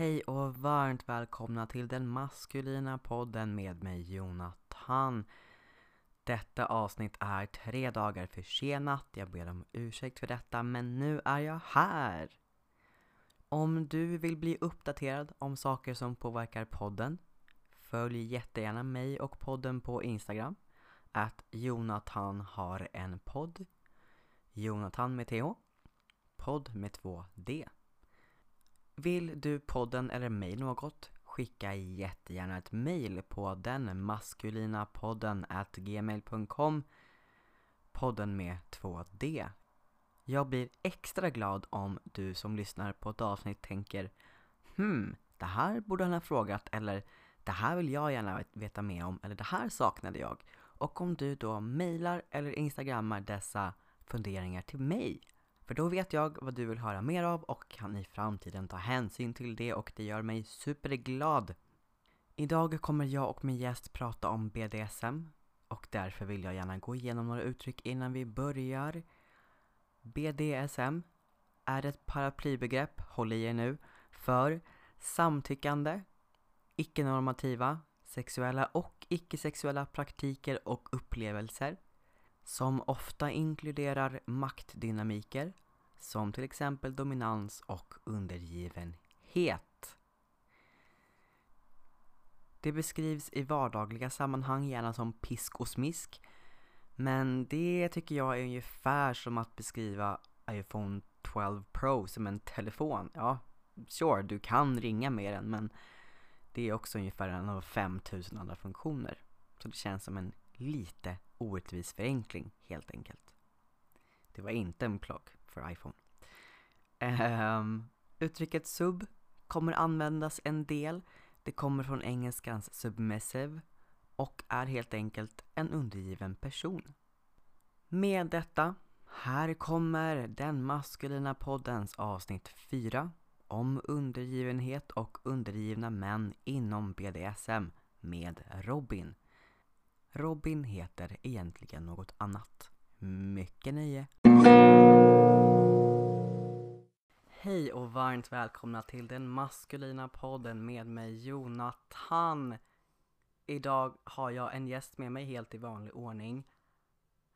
Hej och varmt välkomna till den maskulina podden med mig Jonathan. Detta avsnitt är tre dagar försenat. Jag ber om ursäkt för detta, men nu är jag här. Om du vill bli uppdaterad om saker som påverkar podden, följ jättegärna mig och podden på Instagram. Att Jonathan har en podd. Jonathan med TH. Podd med två D. Vill du podden eller mig något? Skicka jättegärna ett mail på denmaskulinapodden.gmail.com podden at gmail.com Podden med två D. Jag blir extra glad om du som lyssnar på ett avsnitt tänker Hmm, det här borde han ha frågat eller det här vill jag gärna veta mer om eller det här saknade jag. Och om du då mejlar eller instagrammar dessa funderingar till mig för då vet jag vad du vill höra mer av och kan i framtiden ta hänsyn till det och det gör mig superglad. Idag kommer jag och min gäst prata om BDSM och därför vill jag gärna gå igenom några uttryck innan vi börjar. BDSM är ett paraplybegrepp, håll i er nu, för samtyckande, icke-normativa, sexuella och icke-sexuella praktiker och upplevelser som ofta inkluderar maktdynamiker som till exempel dominans och undergivenhet. Det beskrivs i vardagliga sammanhang gärna som pisk och smisk men det tycker jag är ungefär som att beskriva iPhone 12 Pro som en telefon. Ja, sure, du kan ringa med den men det är också ungefär en av 5000 andra funktioner. Så det känns som en lite orättvis förenkling helt enkelt. Det var inte en plugg för iPhone. Um, uttrycket sub kommer användas en del. Det kommer från engelskans submissive och är helt enkelt en undergiven person. Med detta, här kommer den maskulina poddens avsnitt 4 om undergivenhet och undergivna män inom BDSM med Robin. Robin heter egentligen något annat. Mycket nöje! Hej och varmt välkomna till den maskulina podden med mig Jonathan. Idag har jag en gäst med mig helt i vanlig ordning.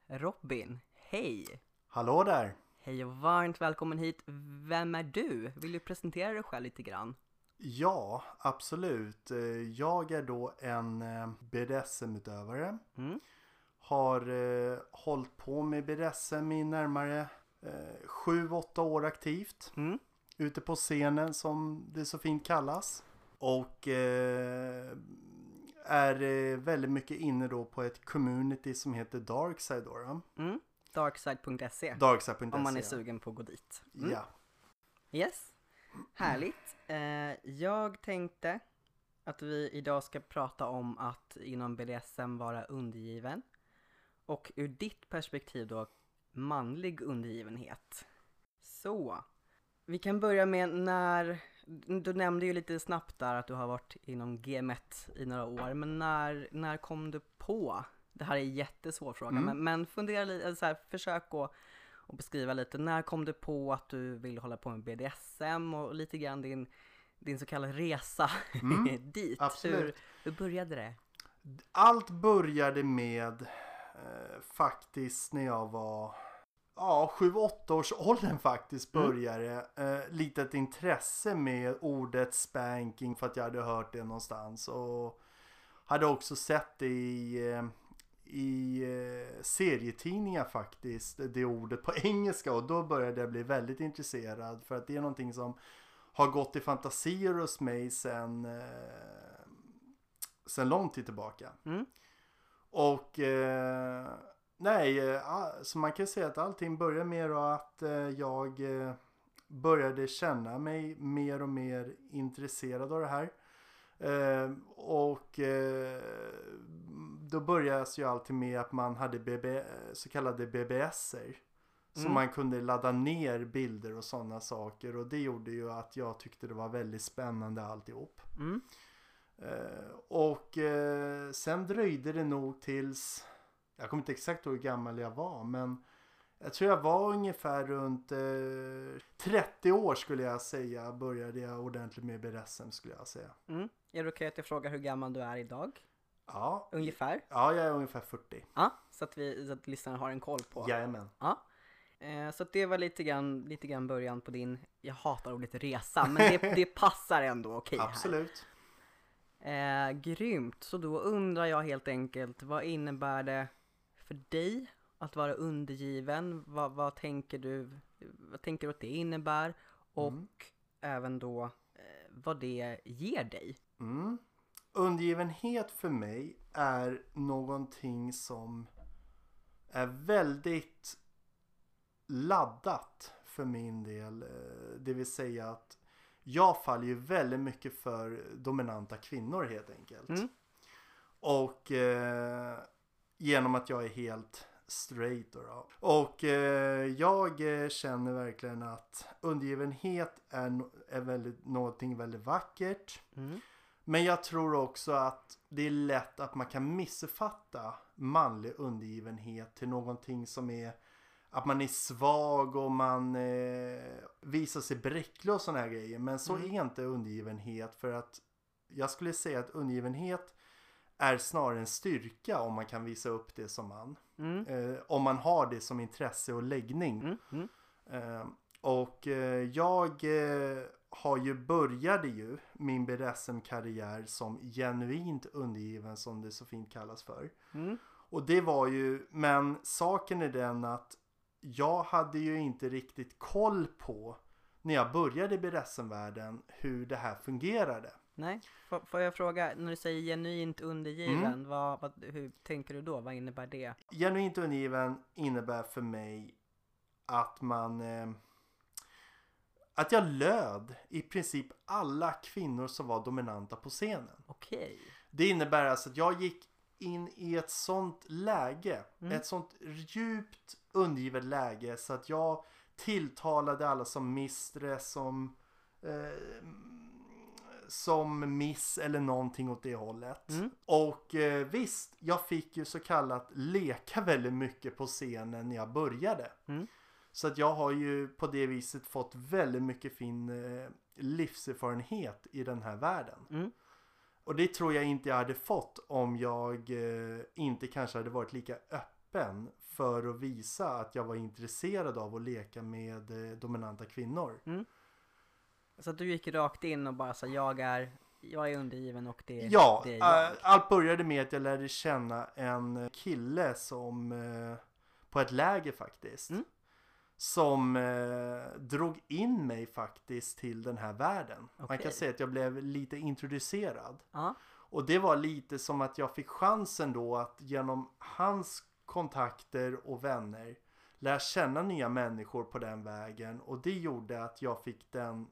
Robin, hej! Hallå där! Hej och varmt välkommen hit. Vem är du? Vill du presentera dig själv lite grann? Ja, absolut. Eh, jag är då en eh, BDSM-utövare. Mm. Har eh, hållit på med BDSM i närmare eh, sju, åtta år aktivt. Mm. Ute på scenen som det så fint kallas. Och eh, är eh, väldigt mycket inne då på ett community som heter Darkside då. Mm. Darkside.se Darkside.se Om man är sugen på att gå dit. Mm. Ja. Yes. Härligt. Eh, jag tänkte att vi idag ska prata om att inom BDSM vara undergiven. Och ur ditt perspektiv då manlig undergivenhet. Så, vi kan börja med när, du nämnde ju lite snabbt där att du har varit inom GMET i några år, men när, när kom du på? Det här är en jättesvår fråga, mm. men, men fundera lite, så här, försök att och beskriva lite, när kom du på att du vill hålla på med BDSM och lite grann din, din så kallade resa mm, dit? Hur, hur började det? Allt började med eh, faktiskt när jag var ja, 7-8 års åldern faktiskt mm. började mm. eh, litet intresse med ordet spanking för att jag hade hört det någonstans och hade också sett det i eh, i eh, serietidningar faktiskt, det ordet på engelska och då började jag bli väldigt intresserad för att det är någonting som har gått i fantasier hos mig sen, eh, sen lång tid tillbaka. Mm. Och eh, nej, eh, så man kan säga att allting börjar med att eh, jag eh, började känna mig mer och mer intresserad av det här. Eh, och eh, då började ju alltid med att man hade BB, så kallade BBSer. Så mm. man kunde ladda ner bilder och sådana saker. Och det gjorde ju att jag tyckte det var väldigt spännande alltihop. Mm. Eh, och eh, sen dröjde det nog tills, jag kommer inte exakt ihåg hur gammal jag var, men Jag tror jag var ungefär runt eh, 30 år skulle jag säga. Började jag ordentligt med BDSM skulle jag säga. Mm. Är det okej att jag frågar hur gammal du är idag? Ja, Ungefär? ja jag är ungefär 40. Ja, så att, vi, så att lyssnarna har en koll på. Jajamän. Ja. Eh, så att det var lite grann, lite grann början på din, jag hatar ordet resa, men det, det passar ändå okej här. Absolut. Eh, grymt, så då undrar jag helt enkelt, vad innebär det för dig att vara undergiven? Vad, vad tänker du, vad tänker du att det innebär? Och Mm. även då eh, vad det ger dig? Mm. Undergivenhet för mig är någonting som är väldigt laddat för min del. Eh, Det vill säga att jag faller ju väldigt mycket för dominanta kvinnor helt enkelt. Mm. Och eh, genom att jag är helt straight då. då. Och eh, jag eh, känner verkligen att undergivenhet är, är väldigt, någonting väldigt vackert. Mm. Men jag tror också att det är lätt att man kan missuppfatta manlig undergivenhet till någonting som är att man är svag och man eh, visar sig bräcklig och sådana här grejer. Men så Mm. är inte undergivenhet för att jag skulle säga att undergivenhet är snarare en styrka om man kan visa upp det som man. Mm. Eh, om man har det som intresse och läggning. Mm. Mm. Eh, och jag eh, har ju började ju min BDSM-karriär som genuint undergiven som det så fint kallas för. Mm. Och det var ju, men saken är den att jag hade ju inte riktigt koll på när jag började i BDSM-världen hur det här fungerade. Nej, får, får jag fråga, när du säger genuint undergiven, Mm. vad, vad, hur tänker du då? Vad innebär det? Genuint undergiven innebär för mig att man eh, att jag löd i princip alla kvinnor som var dominanta på scenen. Okej. Det innebär alltså att jag gick in i ett sånt läge, Mm. ett sånt djupt undergivet läge så att jag tilltalade alla som mistress, som eh, som miss eller någonting åt det hållet. Mm. Och eh, visst, jag fick ju så kallat leka väldigt mycket på scenen när jag började. Mm. Så att jag har ju på det viset fått väldigt mycket fin eh, livserfarenhet i den här världen. Mm. Och det tror jag inte jag hade fått om jag eh, inte kanske hade varit lika öppen för att visa att jag var intresserad av att leka med eh, dominanta kvinnor. Så att du gick rakt in och bara sa jag är, jag är undergiven och det, Ja, det är jag. äh, allt började med att jag lärde känna en kille som eh, på ett läger faktiskt. Mm. Som eh, drog in mig faktiskt till den här världen. Man Okej. kan säga att jag blev lite introducerad. Ja. Och det var lite som att jag fick chansen då att genom hans kontakter och vänner lära känna nya människor på den vägen. Och det gjorde att jag fick den,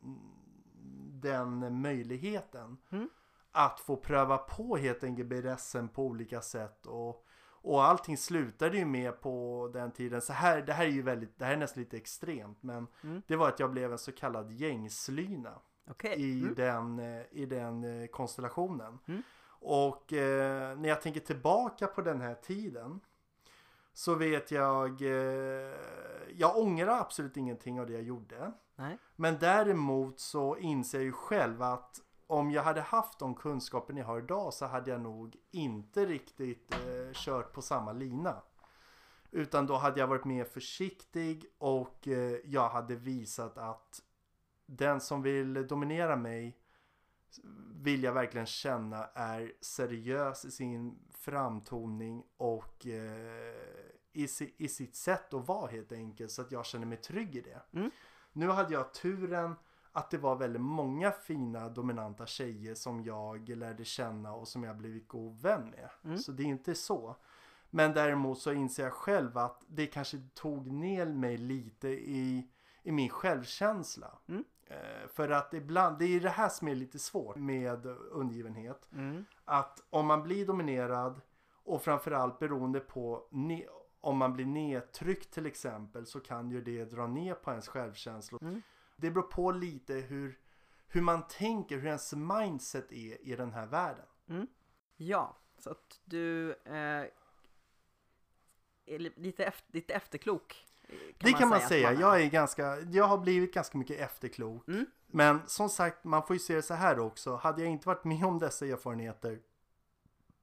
den möjligheten. Mm. Att få pröva på helt enkelt BDSM på olika sätt. Och, och allting slutade ju med på den tiden. Så här, det här är ju väldigt, det här är nästan lite extremt. Men Mm. det var att jag blev en så kallad gängslyna Okej. i, Mm. den, eh, i den eh, konstellationen. Mm. Och eh, när jag tänker tillbaka på den här tiden så vet jag, eh, jag ångrar absolut ingenting av det jag gjorde. Nej. Men däremot så inser jag ju själv att om jag hade haft de kunskapen jag har idag så hade jag nog inte riktigt eh, kört på samma lina. Utan då hade jag varit mer försiktig och eh, jag hade visat att den som vill dominera mig vill jag verkligen känna är seriös i sin framtoning och eh, i, si, i sitt sätt att vara helt enkelt så att jag känner mig trygg i det. Mm. Nu hade jag turen att det var väldigt många fina dominanta tjejer som jag lärde känna och som jag blivit god vän med. Mm. Så det är inte så. Men däremot så inser jag själv att det kanske tog ner mig lite i, i min självkänsla. Mm. Eh, för att ibland, det är det här som är lite svårt med undergivenhet. Mm. Att om man blir dominerad och framförallt beroende på om man blir nedtryckt till exempel så kan ju det dra ner på ens självkänsla. Mm. Det beror på lite hur, hur man tänker, hur ens mindset är i den här världen. Ja, så att du eh, är li- lite, efter, lite efterklok det kan man att säga. är. Jag är ganska, jag har blivit ganska mycket efterklok. Mm. Men som sagt, man får ju se det så här också. Hade jag inte varit med om dessa erfarenheter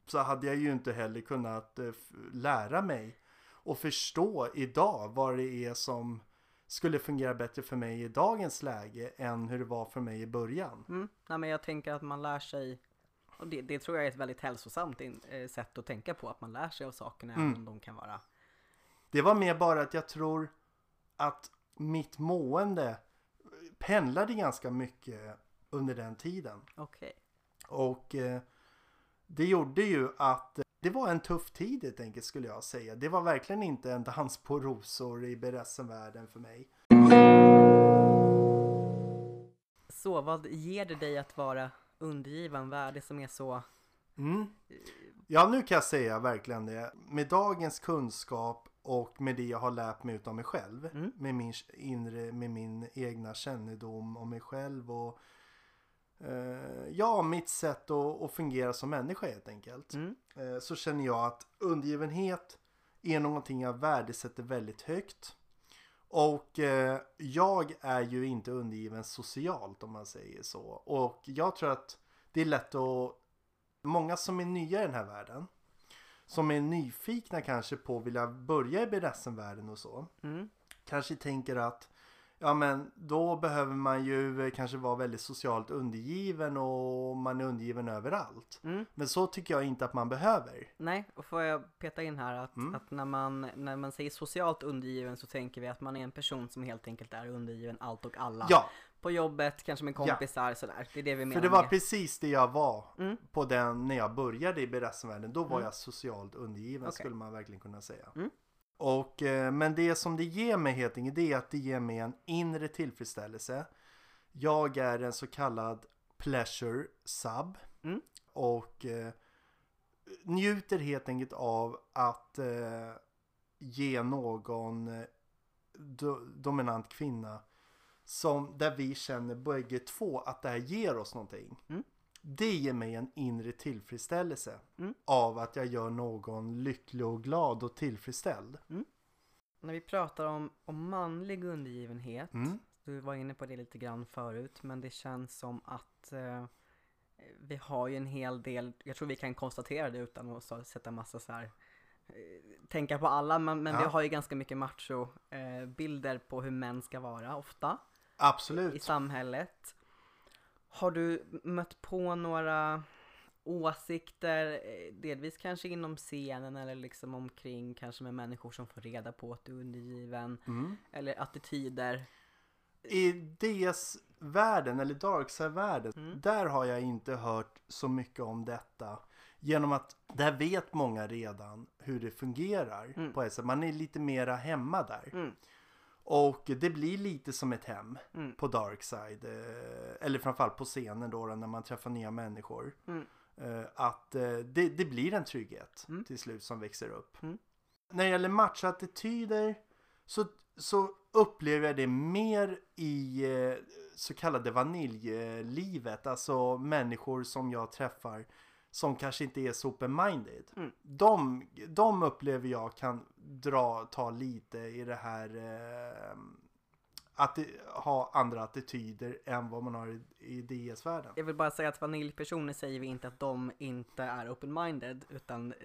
så hade jag ju inte heller kunnat eh, lära mig och förstå idag vad det är som skulle fungera bättre för mig i dagens läge än hur det var för mig i början. Mm. Nej, men jag tänker att man lär sig och det, det tror jag är ett väldigt hälsosamt in, eh, sätt att tänka på, att man lär sig av sakerna Mm. även om de kan vara Det var mer bara att jag tror att mitt mående pendlade ganska mycket under den tiden. okej. Och eh, det gjorde ju att det var en tuff tid helt enkelt skulle jag säga. Det var verkligen inte en dans på rosor i BDSM-världen för mig. Så vad ger det dig att vara undergiven? Vad är det som är så Mm. Ja, nu kan jag säga verkligen det. Med dagens kunskap och med det jag har lärt mig utav mig själv. Mm. Med min inre, med min egna kännedom om mig själv och eh, ja, mitt sätt att, att fungera som människa helt enkelt. Mm. Eh, så känner jag att undergivenhet är någonting jag värdesätter väldigt högt. Och eh, jag är ju inte undergiven socialt om man säger så. Och jag tror att det är lätt att många som är nya i den här världen som är nyfikna kanske på att vilja börja i BDSM-världen och så Mm. kanske tänker att ja men då behöver man ju eh, kanske vara väldigt socialt undergiven och man är undergiven överallt. Mm. Men så tycker jag inte att man behöver. Nej, och får jag peta in här att, Mm. att när, man, när man säger socialt undergiven så tänker vi att man är en person som helt enkelt är undergiven allt och alla. Ja, På jobbet, kanske med kompisar sådär. Det är det vi menar för det var med. precis det jag var Mm. på den när jag började i BDSM-världen. Då var Mm. jag socialt undergiven Okej. skulle man verkligen kunna säga. Och, eh, men det som det ger mig helt enkelt det är att det ger mig en inre tillfredsställelse. Jag är en så kallad pleasure sub. Mm. Och eh, njuter helt enkelt av att eh, ge någon eh, do, dominant kvinna som där vi känner bägge två att det här ger oss någonting. Mm. Det ger mig en inre tillfredsställelse Mm. av att jag gör någon lycklig och glad och tillfredsställd. När vi pratar om, om manlig undergivenhet, Mm. du var inne på det lite grann förut, men det känns som att eh, vi har ju en hel del, jag tror vi kan konstatera det utan att sätta massa så här eh, tänka på alla, men, men vi Ja. har ju ganska mycket macho eh, bilder på hur män ska vara ofta i Absolut. samhället. Har du mött på några åsikter, eh, delvis kanske inom scenen eller liksom omkring, kanske med människor som får reda på att du är undergiven, Mm. eller attityder? I DS-världen eller Darkside-världen, Mm. där har jag inte hört så mycket om detta. Genom att där vet många redan hur det fungerar Mm. på ett sätt. Man är lite mera hemma där. Och det blir lite som ett hem Mm. på Darkside. eh, Eller framförallt på scenen då, när man träffar nya människor. Mm. Eh, Att eh, det, det blir en trygghet Mm. till slut som växer upp. Mm. När det gäller matchattityder så, så upplever jag det mer i så kallade vaniljlivet. Alltså människor som jag träffar som kanske inte är så open-minded. Mm. De, de upplever jag kan dra, ta lite i det här eh, att ha andra attityder än vad man har i, i DS-världen. Jag vill bara säga att vaniljpersoner säger vi inte att de inte är open-minded, utan eh,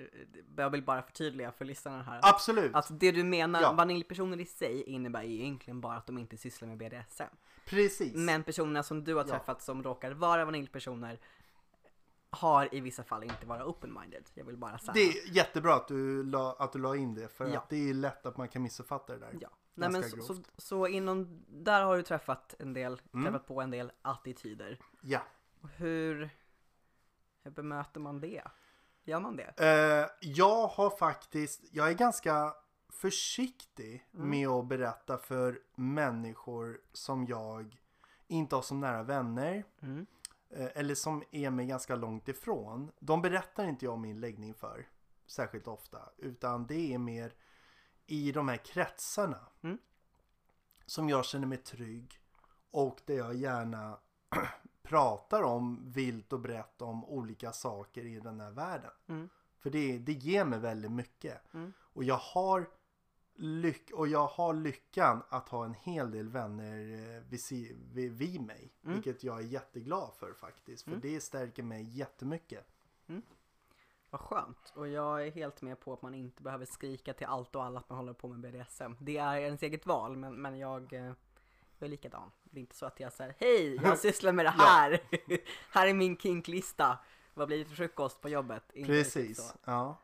jag vill bara förtydliga för lyssnarna här. Absolut, Att det du menar, Ja. vaniljpersoner i sig innebär ju egentligen bara att de inte sysslar med BDSM. precis. Men personerna som du har Ja. träffat som råkar vara vaniljpersoner har i vissa fall inte vara open-minded. Jag vill bara säga. Det är jättebra att du la, att du la in det för Ja. att det är lätt att man kan missuppfatta det där. Ja. Nej, men så, så, så inom, där har du träffat en del, Mm. träffat på en del attityder. Ja. Hur, hur bemöter man det? Gör man det? Eh, jag har faktiskt, jag är ganska försiktig Mm. med att berätta för människor som jag inte har som nära vänner Mm. Eh, eller som är mig ganska långt ifrån. De berättar inte jag min läggning för särskilt ofta utan det är mer i de här kretsarna Mm. som jag känner mig trygg och där jag gärna pratar om vilt och brett om olika saker i den här världen. Mm. För det, det ger mig väldigt mycket. Mm. Och jag har lyck och jag har lyckan att ha en hel del vänner eh, vid, si- vid, vid mig. Mm. Vilket jag är jätteglad för faktiskt. För Mm. det stärker mig jättemycket. Vad skönt. Och jag är helt med på att man inte behöver skrika till allt och alla att man håller på med BDSM. Det är ens eget val, men, men jag, eh, jag är likadan. Det är inte så att jag säger hej, jag sysslar med det här. här är min kinklista. Vad blir det för frukost på jobbet? Inte Precis. Ja.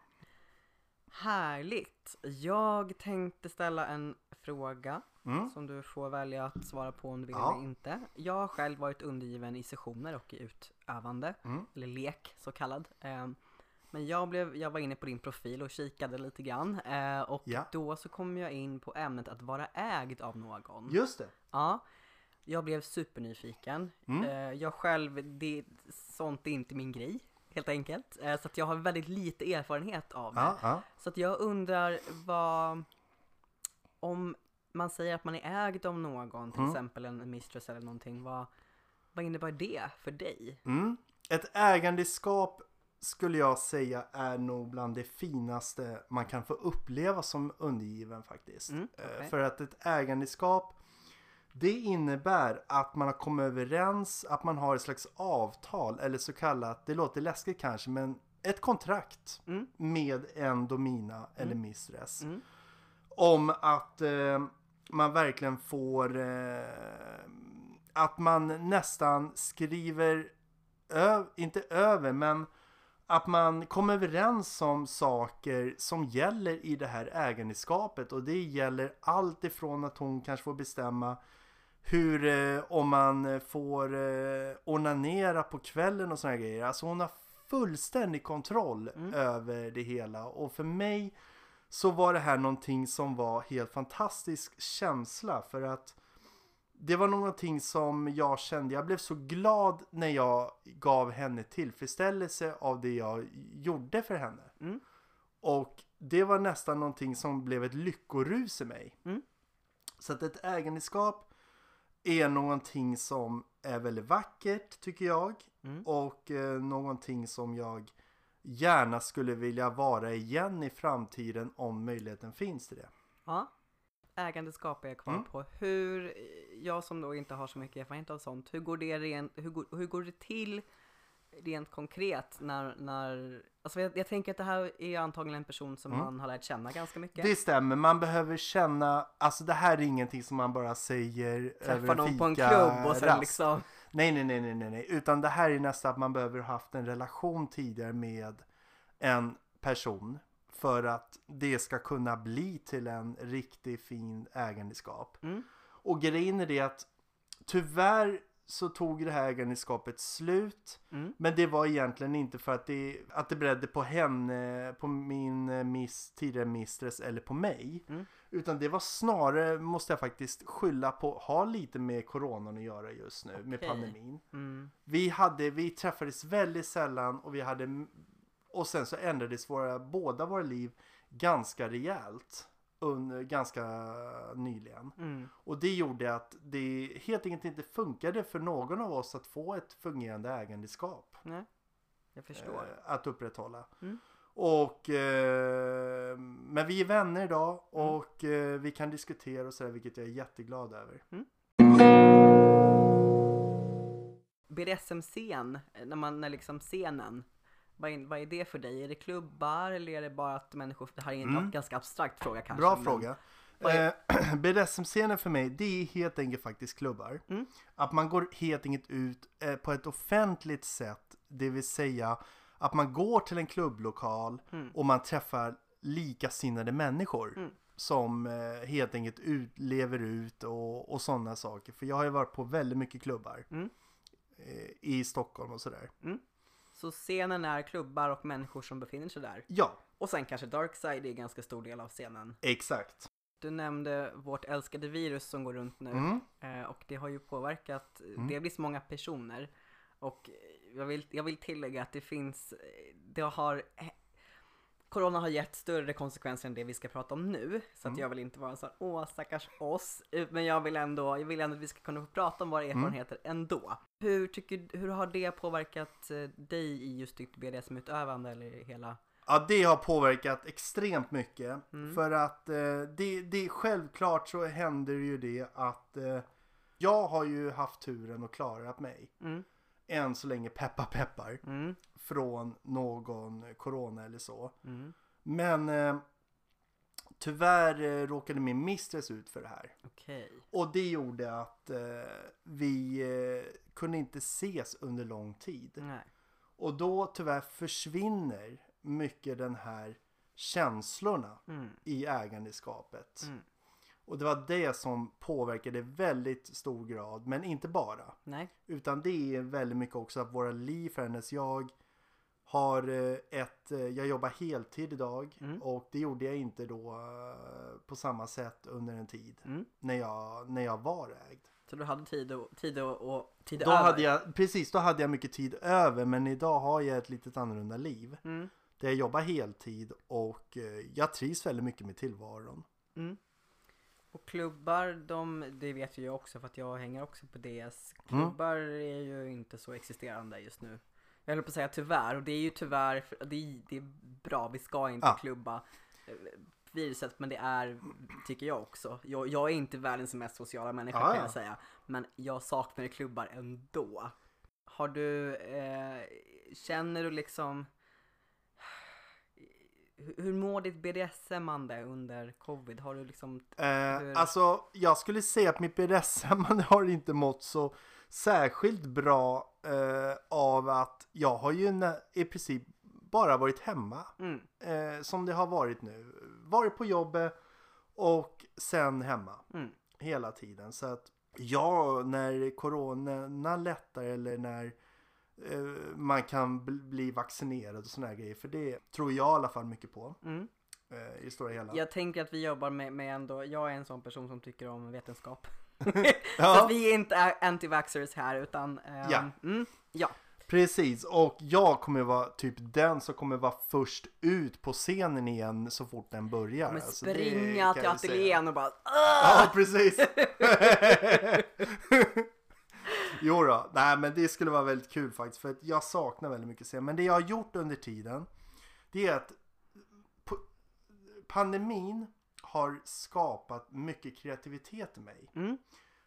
Härligt. Jag tänkte ställa en fråga Mm. som du får välja att svara på om du vill Ja. eller inte. Jag har själv varit undergiven i sessioner och i utövande, Mm. eller lek så kallad. Ehm, Men jag, blev, jag var inne på din profil och kikade lite grann eh, och Ja. då så kom jag in på ämnet att vara ägd av någon. Just det. Ja, jag blev supernyfiken. Mm. Eh, jag själv, det, sånt är inte min grej helt enkelt. Eh, så att jag har väldigt lite erfarenhet av det. Ja, ja. Så att jag undrar vad, om man säger att man är ägd av någon, till Mm. exempel en mistress eller någonting, vad, vad innebär det för dig? Mm. Ett ägandeskap skulle jag säga är nog bland det finaste man kan få uppleva som undergiven faktiskt. Mm, Eh, okej. För att ett ägandeskap det innebär att man har kommit överens, att man har ett slags avtal eller så kallat, det låter läskigt kanske, men ett kontrakt Mm. med en domina eller mistress. Mm. Om att eh, man verkligen får eh, att man nästan skriver inte över men att man kommer överens om saker som gäller i det här ägandeskapet och det gäller allt ifrån att hon kanske får bestämma hur, eh, om man får eh, onanera på kvällen och såna här grejer. Alltså hon har fullständig kontroll Mm. över det hela och för mig så var det här någonting som var helt fantastisk känsla för att det var någonting som jag kände, jag blev så glad när jag gav henne tillfredsställelse av det jag gjorde för henne. Mm. Och det var nästan någonting som blev ett lyckorus i mig. Mm. Så att ett ägandeskap är någonting som är väldigt vackert tycker jag. Mm. Och eh, någonting som jag gärna skulle vilja vara igen i framtiden om möjligheten finns till det. Ja. Ägandeskap är jag kvar Mm. på. Hur, jag som då inte har så mycket erfarenhet av sånt, hur går det, rent, hur går, hur går det till rent konkret när, när alltså jag, jag tänker att det här är antagligen en person som Mm. man har lärt känna ganska mycket. Det stämmer, man behöver känna, alltså det här är ingenting som man bara säger över Träffa en någon på en klubb och sen rast. liksom, Nej, nej, nej, nej, nej, nej, utan det här är nästan att man behöver haft en relation tidigare med en person för att det ska kunna bli till en riktigt fin ägandeskap. Mm. Och grejen är det att tyvärr så tog det här ägandeskapet slut. Mm. Men det var egentligen inte för att det, att det beredde på henne, på min miss, tidigare mistress eller på mig. Mm. Utan det var snarare, måste jag faktiskt skylla på, ha lite med coronan att göra just nu, med Okej. pandemin. mm, Vi hade, vi träffades väldigt sällan och vi hade, och sen så ändrades våra, båda våra liv ganska rejält. Under, ganska nyligen. mm, Och det gjorde att det helt enkelt inte funkade för någon av oss att få ett fungerande ägandeskap nej, jag förstår. eh, att upprätthålla. Mm. Och, eh, men vi är vänner idag och eh, vi kan diskutera och sådär vilket jag är jätteglad över. BDSM-scen, när man, när liksom scenen, vad är, vad är det för dig? Är det klubbar eller är det bara att människor, det här är en Mm. ganska abstrakt fråga kanske. Bra men- fråga. är- Eh, BDSM-scenen för mig, det är helt enkelt faktiskt klubbar. Mm. Att man går helt enkelt ut eh, på ett offentligt sätt, det vill säga att man går till en klubblokal Mm. och man träffar likasinnade människor. Mm. Som eh, helt enkelt ut, lever ut och, och sådana saker. För jag har ju varit på väldigt mycket klubbar. Mm. Eh, I Stockholm och sådär. Så scenen är klubbar och människor som befinner sig där. Ja, Och sen kanske Darkside är en ganska stor del av scenen. exakt. Du nämnde vårt älskade virus som går runt nu. Mm. Eh, och det har ju påverkat Mm. delvis många personer. Och eh, jag vill, jag vill tillägga att det finns, eh, det har eh, Corona har gett större konsekvenser än det vi ska prata om nu. Så att Mm. jag vill inte vara så här, åh stackars oss. Men jag vill ändå, jag vill ändå att vi ska kunna få prata om våra Mm. erfarenheter ändå. Hur, tycker, hur har det påverkat eh, dig i just ditt BDSM-utövande eller hela Ja, det har påverkat extremt mycket. Mm. För att eh, det, det självklart så händer ju det att eh, jag har ju haft turen och klarat mig. Mm. Än så länge peppar peppar. Mm. Från någon corona eller så. Mm. Men eh, tyvärr eh, råkade min mistress ut för det här. Okej. Och det gjorde att eh, vi eh, kunde inte ses under lång tid. Nej. Och då tyvärr försvinner mycket den här känslorna Mm. i ägandeskapet. Mm. Och det var det som påverkade väldigt stor grad, men inte bara. Nej. Utan det är väldigt mycket också att våra liv förändras. Jag har eh, ett, eh, jag jobbar heltid idag Mm. och det gjorde jag inte då eh, på samma sätt under en tid Mm. när jag, när jag var ägd. Så du hade tid och, tid och, och tid Då över? hade jag, precis, då hade jag mycket tid över men idag har jag ett litet annorlunda liv. Mm. Där jag jobbar heltid och jag trivs väldigt mycket med tillvaron. Mm. Och klubbar, de, det vet ju jag också för att jag hänger också på DS. Klubbar är ju inte så existerande just nu. Jag höll på att säga tyvärr, och det är ju tyvärr, för- det är, det är bra, vi ska inte Ja. klubba eh, viruset, men det är, tycker jag också. Jag, jag är inte världens mest sociala människa Ja, kan ja. jag säga, men jag saknar klubbar ändå. Har du, eh, känner du liksom, hur, mår ditt BDSM-ande under covid? Har du liksom Eh, Hur- alltså jag skulle säga att mitt BDSM har inte mått så särskilt bra eh, av att jag har ju i princip bara varit hemma. Mm. Eh, som det har varit nu. Varit på jobbet och sen hemma. Mm. hela tiden. Så att ja, när corona lättar eller när eh, man kan bl- bli vaccinerad och såna här grejer. För det tror jag i alla fall mycket på. Mm. Eh, I stora hela. Jag tänker att vi jobbar med, med ändå, jag är en sån person som tycker om vetenskap. Så Ja. att vi är inte anti-vaxxers här utan, ehm, Ja. Mm, ja. Precis, och jag kommer vara typ den som kommer vara först ut på scenen igen så fort den börjar. Kommer Alltså, springa till ateljén och bara Ja, precis. jo då, nej men det skulle vara väldigt kul faktiskt för att jag saknar väldigt mycket scen. Men det jag har gjort under tiden det är att pandemin har skapat mycket kreativitet i mig. Mm.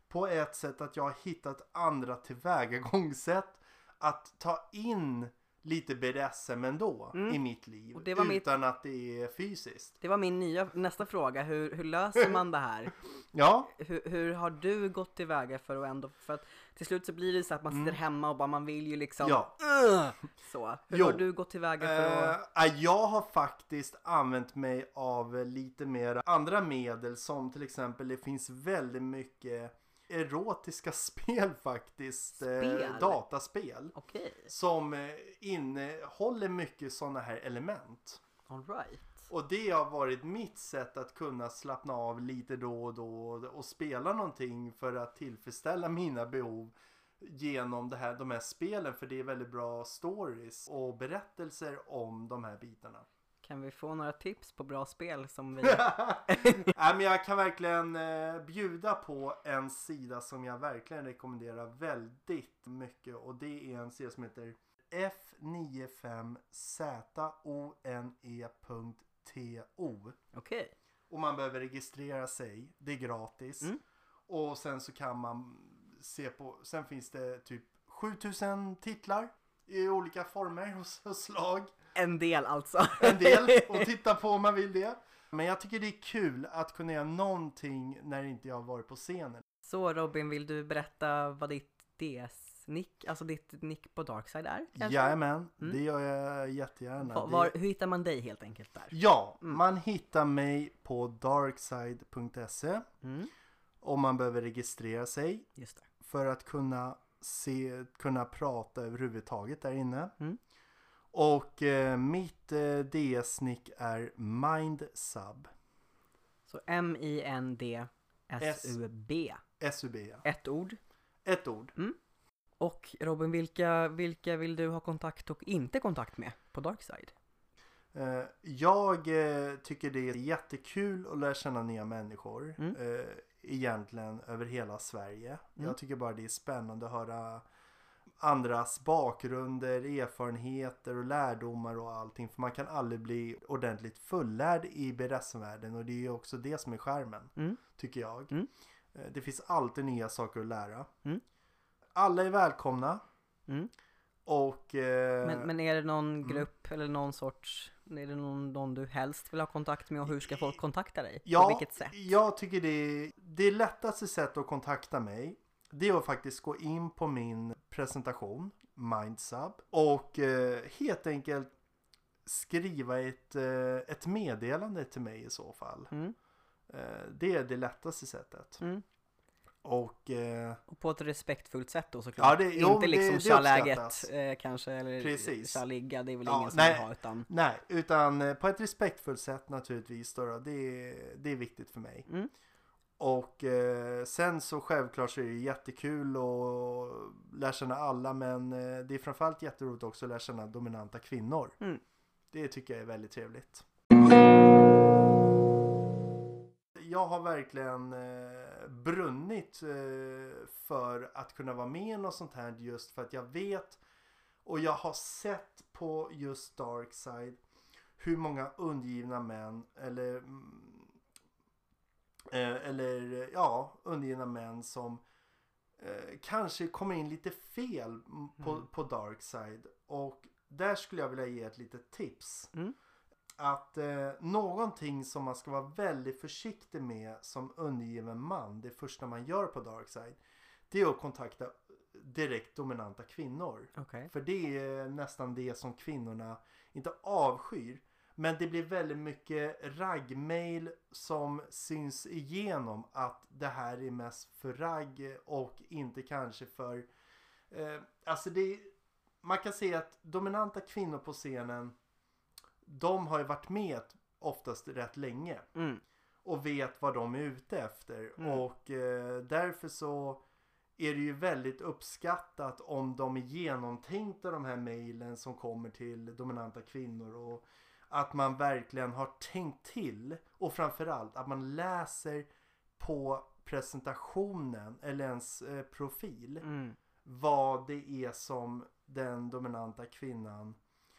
På ett sätt att jag har hittat andra tillvägagångssätt att ta in lite BDSM ändå Mm. i mitt liv. Var mitt- utan att det är fysiskt. Det var min nya, nästa fråga, hur, hur löser man det här? Ja, Hur, hur har du gått tillväga för att ändå, för att till slut så blir det så att man sitter hemma och bara man vill ju liksom Mm. Ja. Så, hur Jo. har du gått tillväga för att Eh, jag har faktiskt använt mig av lite mer andra medel som till exempel det finns väldigt mycket erotiska spel faktiskt. eh, Spel? dataspel. Okej, Som eh, innehåller mycket sådana här element. alright. Och det har varit mitt sätt att kunna slappna av lite då och då och spela någonting för att tillfredsställa mina behov genom det här, de här spelen för det är väldigt bra stories och berättelser om de här bitarna. Kan vi få några tips på bra spel som vi... Nej, men jag kan verkligen eh, bjuda på en sida som jag verkligen rekommenderar väldigt mycket och det är en sida som heter F95ZONE.TO Okej. och man behöver registrera sig. Det är gratis. Mm. Och sen så kan man se på, sen finns det typ 7000 titlar i olika former och slag. En del alltså. En del att titta på om man vill det. Men jag tycker det är kul att kunna göra någonting när inte jag har varit på scenen. Så Robin, vill du berätta vad ditt DS-nick, alltså ditt nick på Darkside är? kanske? Jajamän, Mm. det gör jag jättegärna. Va- Det- var, hur hittar man dig helt enkelt där? Ja, Mm. man hittar mig på darkside.se Mm, om man behöver registrera sig för att kunna se, kunna prata överhuvudtaget där inne. Mm. Och eh, mitt eh, DS-nick är MindSub. Så M-I-N-D-S-U-B. SUB, ja. Ett ord. Ett ord. Och Robin, vilka, vilka vill du ha kontakt och inte kontakt med på Darkside? Eh, jag eh, tycker det är jättekul att lära känna nya människor. Mm. Eh, egentligen över hela Sverige. Mm. Jag tycker bara det är spännande att höra andras bakgrunder, erfarenheter och lärdomar och allting. För man kan aldrig bli ordentligt fullärd i BDSM-världen och det är ju också det som är skärmen. Mm. Tycker jag. Mm. Eh, Det finns alltid nya saker att lära. Mm. Alla är välkomna. Mm. Och... Eh, Men, men är det någon grupp eller någon sorts, är det någon, någon du helst vill ha kontakt med och hur ska folk kontakta dig? Ja, På vilket sätt? jag tycker det är det lättaste sättet att kontakta mig. Det är att faktiskt gå in på min presentation, Mindsub, och eh, helt enkelt skriva ett, eh, ett meddelande till mig i så fall. Mm. Eh, det är det lättaste sättet. Mm. Och eh, Och på ett respektfullt sätt då såklart. Ja, det- jo, Inte det- liksom tja läget eh, kanske eller Precis. tja ligga, det är väl Ja, ingen som nej. vill ha utan nej, utan eh, på ett respektfullt sätt naturligtvis. Då, då. Det, är, det är viktigt för mig. Mm. Och eh, sen så självklart så är det jättekul att lära känna alla men eh, det är framförallt jätteroligt också att lära känna dominanta kvinnor. Mm. Det tycker jag är väldigt trevligt. Jag har verkligen eh, brunnit eh, för att kunna vara med i något sånt här just för att jag vet och jag har sett på just Darkside hur många undergivna män eller mm, Eh, eller ja, undergivna män som eh, kanske kommer in lite fel på, Mm. på dark side. Och där skulle jag vilja ge ett litet tips. Mm. Att eh, någonting som man ska vara väldigt försiktig med som undergiven man, det första man gör på dark side, det är att kontakta direkt dominanta kvinnor. Okej. För det är nästan det som kvinnorna inte avskyr. Men det blir väldigt mycket raggmail som syns igenom att det här är mest för ragg och inte kanske för... Eh, alltså det... Man kan se att dominanta kvinnor på scenen de har ju varit med oftast rätt länge Mm. och vet vad de är ute efter. Mm. Och eh, därför så är det ju väldigt uppskattat om de är genomtänkta de här mejlen som kommer till dominanta kvinnor. Och att man verkligen har tänkt till. Och framförallt att man läser på presentationen eller ens eh, profil Mm. vad det är som den dominanta kvinnan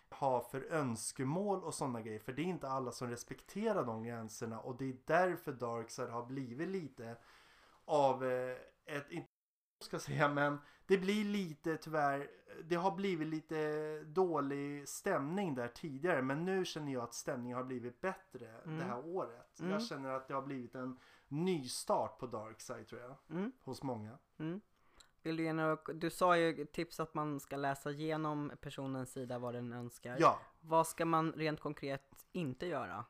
har för önskemål och sådana grejer. För det är inte alla som respekterar de gränserna och det är därför Darkside har blivit lite av eh, ett, inte ska säga, men det blir lite tyvärr, det har blivit lite dålig stämning där tidigare. Men nu känner jag att stämningen har blivit bättre Mm. det här året. Mm. Jag känner att det har blivit en ny start på Darkside tror jag, Mm. hos många. Mm. Vill du, några, du sa ju tips att man ska läsa igenom personens sida vad den önskar. Ja, Vad ska man rent konkret inte göra?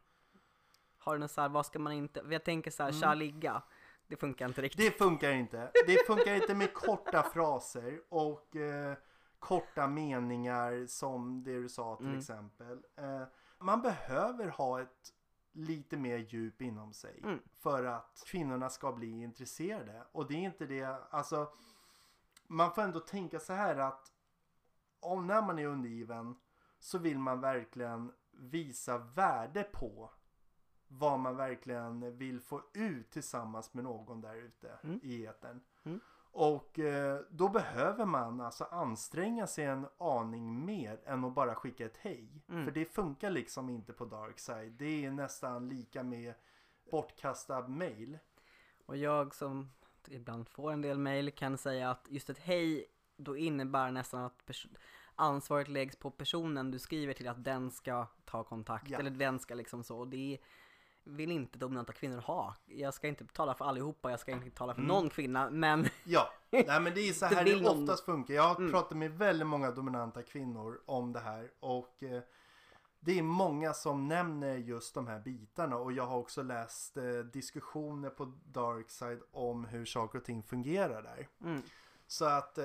Har du något så här, vad ska man inte, jag tänker så här, Mm. ligga. Det funkar inte riktigt. Det funkar inte. Det funkar inte med korta fraser och eh, korta meningar som det du sa till Mm. exempel. Eh, man behöver ha ett lite mer djup inom sig Mm. för att kvinnorna ska bli intresserade. Och det är inte det, alltså man får ändå tänka så här att om när man är undergiven så vill man verkligen visa värde på vad man verkligen vill få ut tillsammans med någon där ute Mm. i etern. Mm. Och eh, då behöver man alltså anstränga sig en aning mer än att bara skicka ett hej. Mm. För det funkar liksom inte på Darkside. Det är nästan lika med bortkastad mail. Och jag som ibland får en del mail kan säga att just ett hej då innebär nästan att ansvaret läggs på personen du skriver till att den ska ta kontakt Ja. eller den ska liksom så. Det vill inte dominanta kvinnor ha. Jag ska inte tala för allihopa, jag ska inte tala för Mm. någon kvinna men Ja, nej men det är så Det här det någon- oftast funkar. Jag har Mm. pratat med väldigt många dominanta kvinnor om det här och eh, det är många som nämner just de här bitarna och jag har också läst eh, diskussioner på Darkside om hur saker och ting fungerar där. mm, Så att, eh,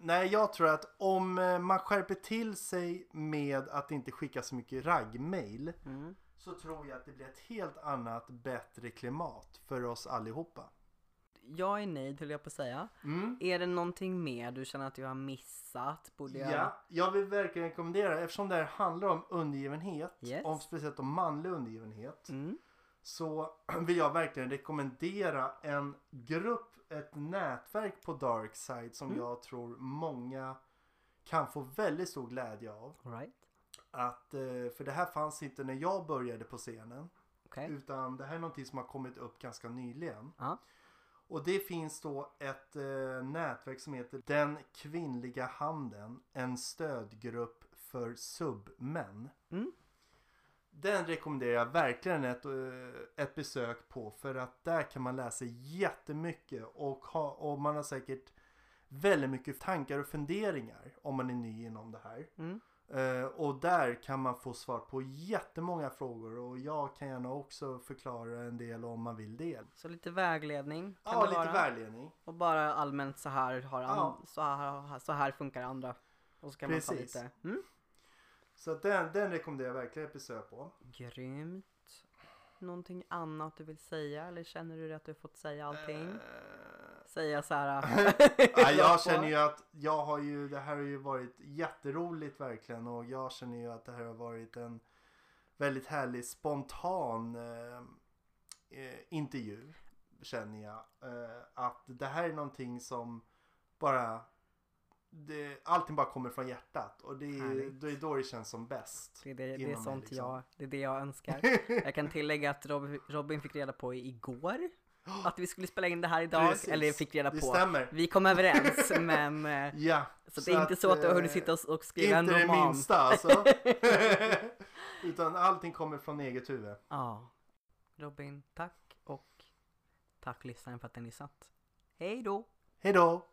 nej jag tror att om eh, man skärper till sig med att inte skicka så mycket raggmail mm. Så tror jag att det blir ett helt annat bättre klimat för oss allihopa. Jag är nöjd höll jag på att säga. Mm. Är det någonting mer du känner att du har missat? Borde jag... Ja, jag vill verkligen rekommendera eftersom det här handlar om undergivenhet, Yes. om speciellt om manlig undergivenhet, Mm. så vill jag verkligen rekommendera en grupp, ett nätverk på Darkside som Mm. jag tror många kan få väldigt stor glädje av. All right. Att, eh, för det här fanns inte när jag började på scenen. Okej. Utan det här är någonting som har kommit upp ganska nyligen. Ja. Och det finns då ett eh, nätverk som heter Den kvinnliga handen. En stödgrupp för submän. Mm. Den rekommenderar jag verkligen ett, eh, ett besök på för att där kan man läsa jättemycket och, ha, och man har säkert väldigt mycket tankar och funderingar om man är ny inom det här. Mm. Eh, och där kan man få svar på jättemånga frågor och jag kan gärna också förklara en del om man vill det. Så lite vägledning Ja, lite vara. vägledning. Och bara allmänt så här, har Ja. så, här så här funkar andra. Och så kan man Precis. ta lite. Mm. Så att den, den rekommenderar jag verkligen ett besök på. Grymt. Någonting annat du vill säga eller känner du att du har fått säga allting? Eh, Säga så här. ja, rakt jag känner ju att jag har ju, det här har ju varit jätteroligt verkligen och jag känner ju att det här har varit en väldigt härlig spontan eh, eh, intervju känner jag. Eh, att det här är någonting som bara det, allting bara kommer från hjärtat och det är, det är då det känns som bäst. Det är, det, det är sånt liksom. jag, det är det jag önskar. Jag kan tillägga att Rob, Robin fick reda på igår att vi skulle spela in det här idag. Precis. Eller fick reda Det på. stämmer. Vi kom överens men eh, Ja. så, det är inte så att du har hunnit eh, sitta och, skriva en Inte det roman. minsta alltså. Utan allting kommer från eget huvud. Ja. Robin, tack och tack lyssnaren för att ni lyssnat. Hej då! Hej då!